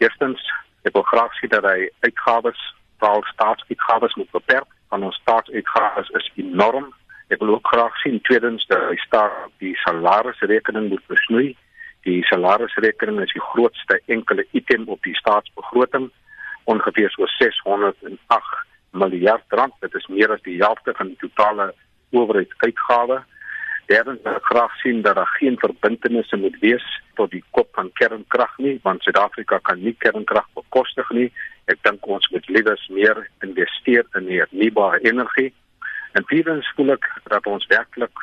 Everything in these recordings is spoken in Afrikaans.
Eerstens, ek wil graag sien dat hy uitgawes, veral staatsuitgawes moet beperk. Van ons staatsuitgawes is enorm. Ek wil ook graag sien tweedens dat hy staat die salarisrekening moet besnoei. Die salarisrekening is die grootste enkele item op die staatsbegroting, ongeveer so 608 miljard rand. Dit is meer as die helfte van die totale owerheidsuitgawe. Derdens wil ek graag sien dat daar geen verbintenisse moet wees tot die kop van kernkrag nie, want Suid-Afrika kan nie kernkrag bekostig nie. Ek dink ons moet liewers meer investeer in hernubare energie. En vierdens voel ek dat ons werklik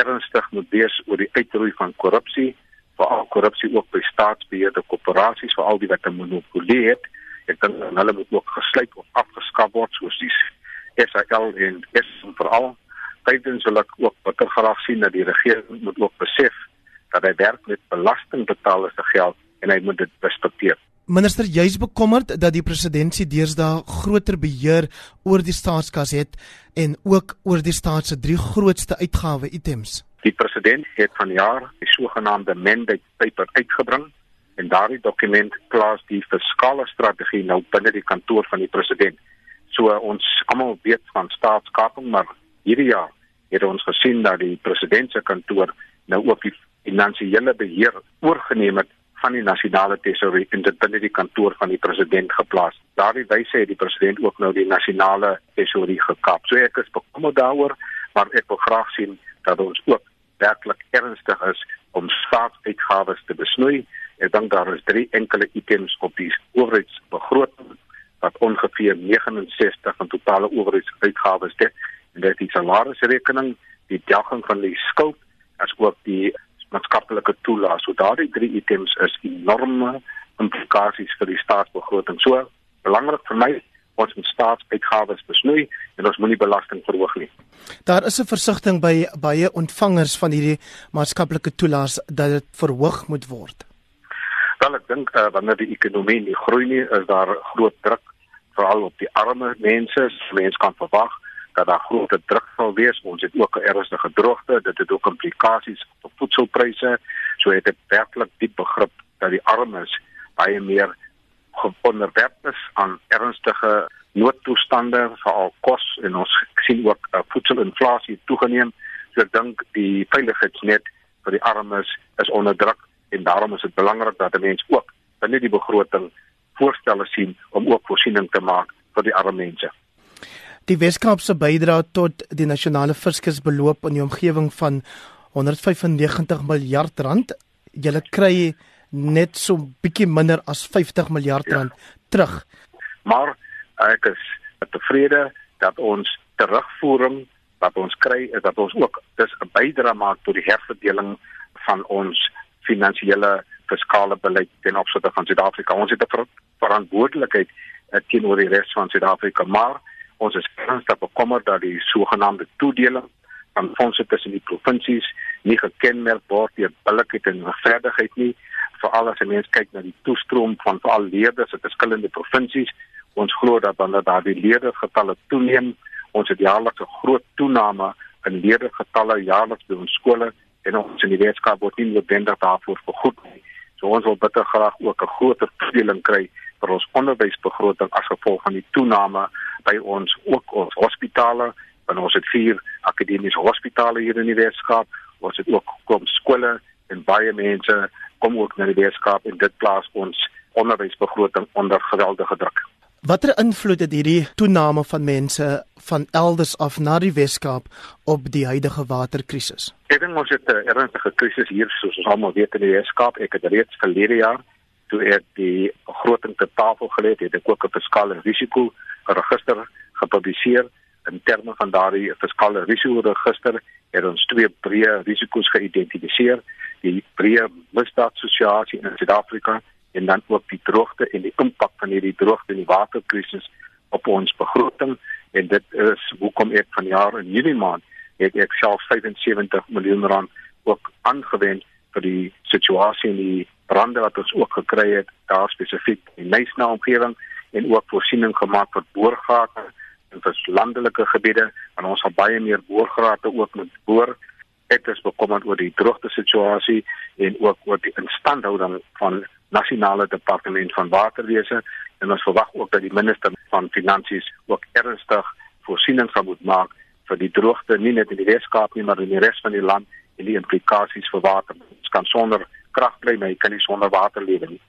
ernstig moet wees oor die uitroei van korrupsie, veral korrupsie ook by staatsbeheerde korporasies, veral die wat 'n monopolie het. Ek dink hulle moet ook gesluit of afgeskaf word soos die SAL en Eskom veral tydens wil ek ook bitter graag sien dat die regering moet ook besef dat hy werk met belastingbetalers se geld en hy moet dit respekteer. Minister, jy's bekommerd dat die presidentsie deesdae groter beheer oor die staatskas het en ook oor die staat se drie grootste uitgawe items. Die president het vanjaar die sogenaamde mandate paper uitgebring en daardie dokument plaas die fiskale strategie nou binne die kantoor van die president. So ons almal weet van staatskaping, maar hierdie jaar het ons gesien dat die president se kantoor nou ook die finansiële beheer oorgeneem het van die nasionale tesourie in dit binne die kantoor van die president geplaas. Daardie wyse het die president ook nou die nasionale tesourie gekap. So ek is bekommerd daaroor, maar ek wil graag sien dat ons ook werklik ernstig is om staatsuitgawes te besnoei. Ek dink daar is drie enkele items op die owerheidsbegroting wat ongeveer 69 van totale owerheidsuitgawes dek en dit 'n salarisrekening, die delging van die skuld as ook die maatskaplike toelaas. So daardie drie items is enorme implikasies vir die staatsbegroting. So belangrik vir my ons moet staatsuitgawes besnoei en ons moenie belasting verhoog nie. Daar is 'n versigtiging by baie ontvangers van hierdie maatskaplike toelaas dat dit verhoog moet word. Wel ek dink uh, wanneer die ekonomie nie groei nie, is daar groot druk veral op die arme mense. Mense kan verwag dat daar groot druk sal wees. Ons het ook 'n ernstige droogte, dit het ook implikasies op voedselpryse. So het ek werklik diep begrip dat die armes baie meer onderwerp is aan ernstige noodtoestande veral kos en ons sien ook uh, voedselinflasie toegeneem. So ek dink die veiligheidsnet vir die armes is onder druk en daarom is dit belangrik dat mense ook binne die begroting voorstelle sien om ook voorsiening te maak vir die arme mense. Die Weskaap se bydrae tot die nasionale fiskus beloop in die omgewing van 195 miljard rand. Julle kry net so bietjie minder as 50 miljard ja. rand ja. terug. Maar ek is tevrede dat ons terugvoering wat ons kry is dat ons ook dis 'n bydrae maak tot die herverdeling van ons finansiële fiskale beleid ten opsigte van Suid-Afrika. Ons het 'n ver verantwoordelikheid uh, teenoor die res van Suid-Afrika, maar ons is ernstig bekommerd dat die sogenaamde toedeling van fondse tussen die provinsies nie gekenmerk word deur billikheid en regverdigheid nie veral as mense kyk na die toestroom van veral leerders uit verskillende provinsies. Ons glo dat wanneer daar die leerdergetalle toeneem ons het jaarliks 'n groot toename in leerdergetalle jaarliks by ons skole en ons wetenskap word nie noodwendig daarvoor vergoed nie. So ons wil bitter graag ook 'n groter toedeling kry vir ons onderwysbegroting as gevolg van die toename by ons ook ons hospitale en ons het vier akademiese hospitale hier in die Weskaap ons het ook kom skole en baie mense kom ook na die Weskaap en dit plaas ons onderwysbegroting onder geweldige druk. Watter invloed het hierdie toename van mense van elders af na die Weskaap op die huidige waterkrisis? Ek dink ons het 'n ernstige krisis hier soos ons almal weet in die Weskaap. Ek het reeds verlede jaar toe ek die begroting te tafel gelê het, het ek ook 'n fiskale risiko register gepubliseer. In terme van daardie fiskale risiko register het ons twee breë risiko's geïdentifiseer. Die breë misdaadsosiasie in Suid-Afrika en dan ook die droogte en die impak van hierdie droogte en die waterkrisis op ons begroting. En dit is hoekom ek vanjaar in Junie maand het ek self 75 miljoen rand ook aangewend vir die situasie in die rande wat ons ook gekry het daar spesifiek in Nysna omgewing en ook voorsiening gemaak vir boorgate. In landelike gebiede en ons sal baie meer boorgrate ook moet boor ek is bekommerd oor die droogte situasie en ook oor die instandhouding van nasionale departement van waterwese. En ons verwag ook dat die minister van finansies ook ernstig voorsiening sal moet maak vir die droogte nie net in die Weskaap nie maar in die res van die land en die implikasies vir water. Ons kan sonder krag kry, maar jy kan nie sonder water lewe nie.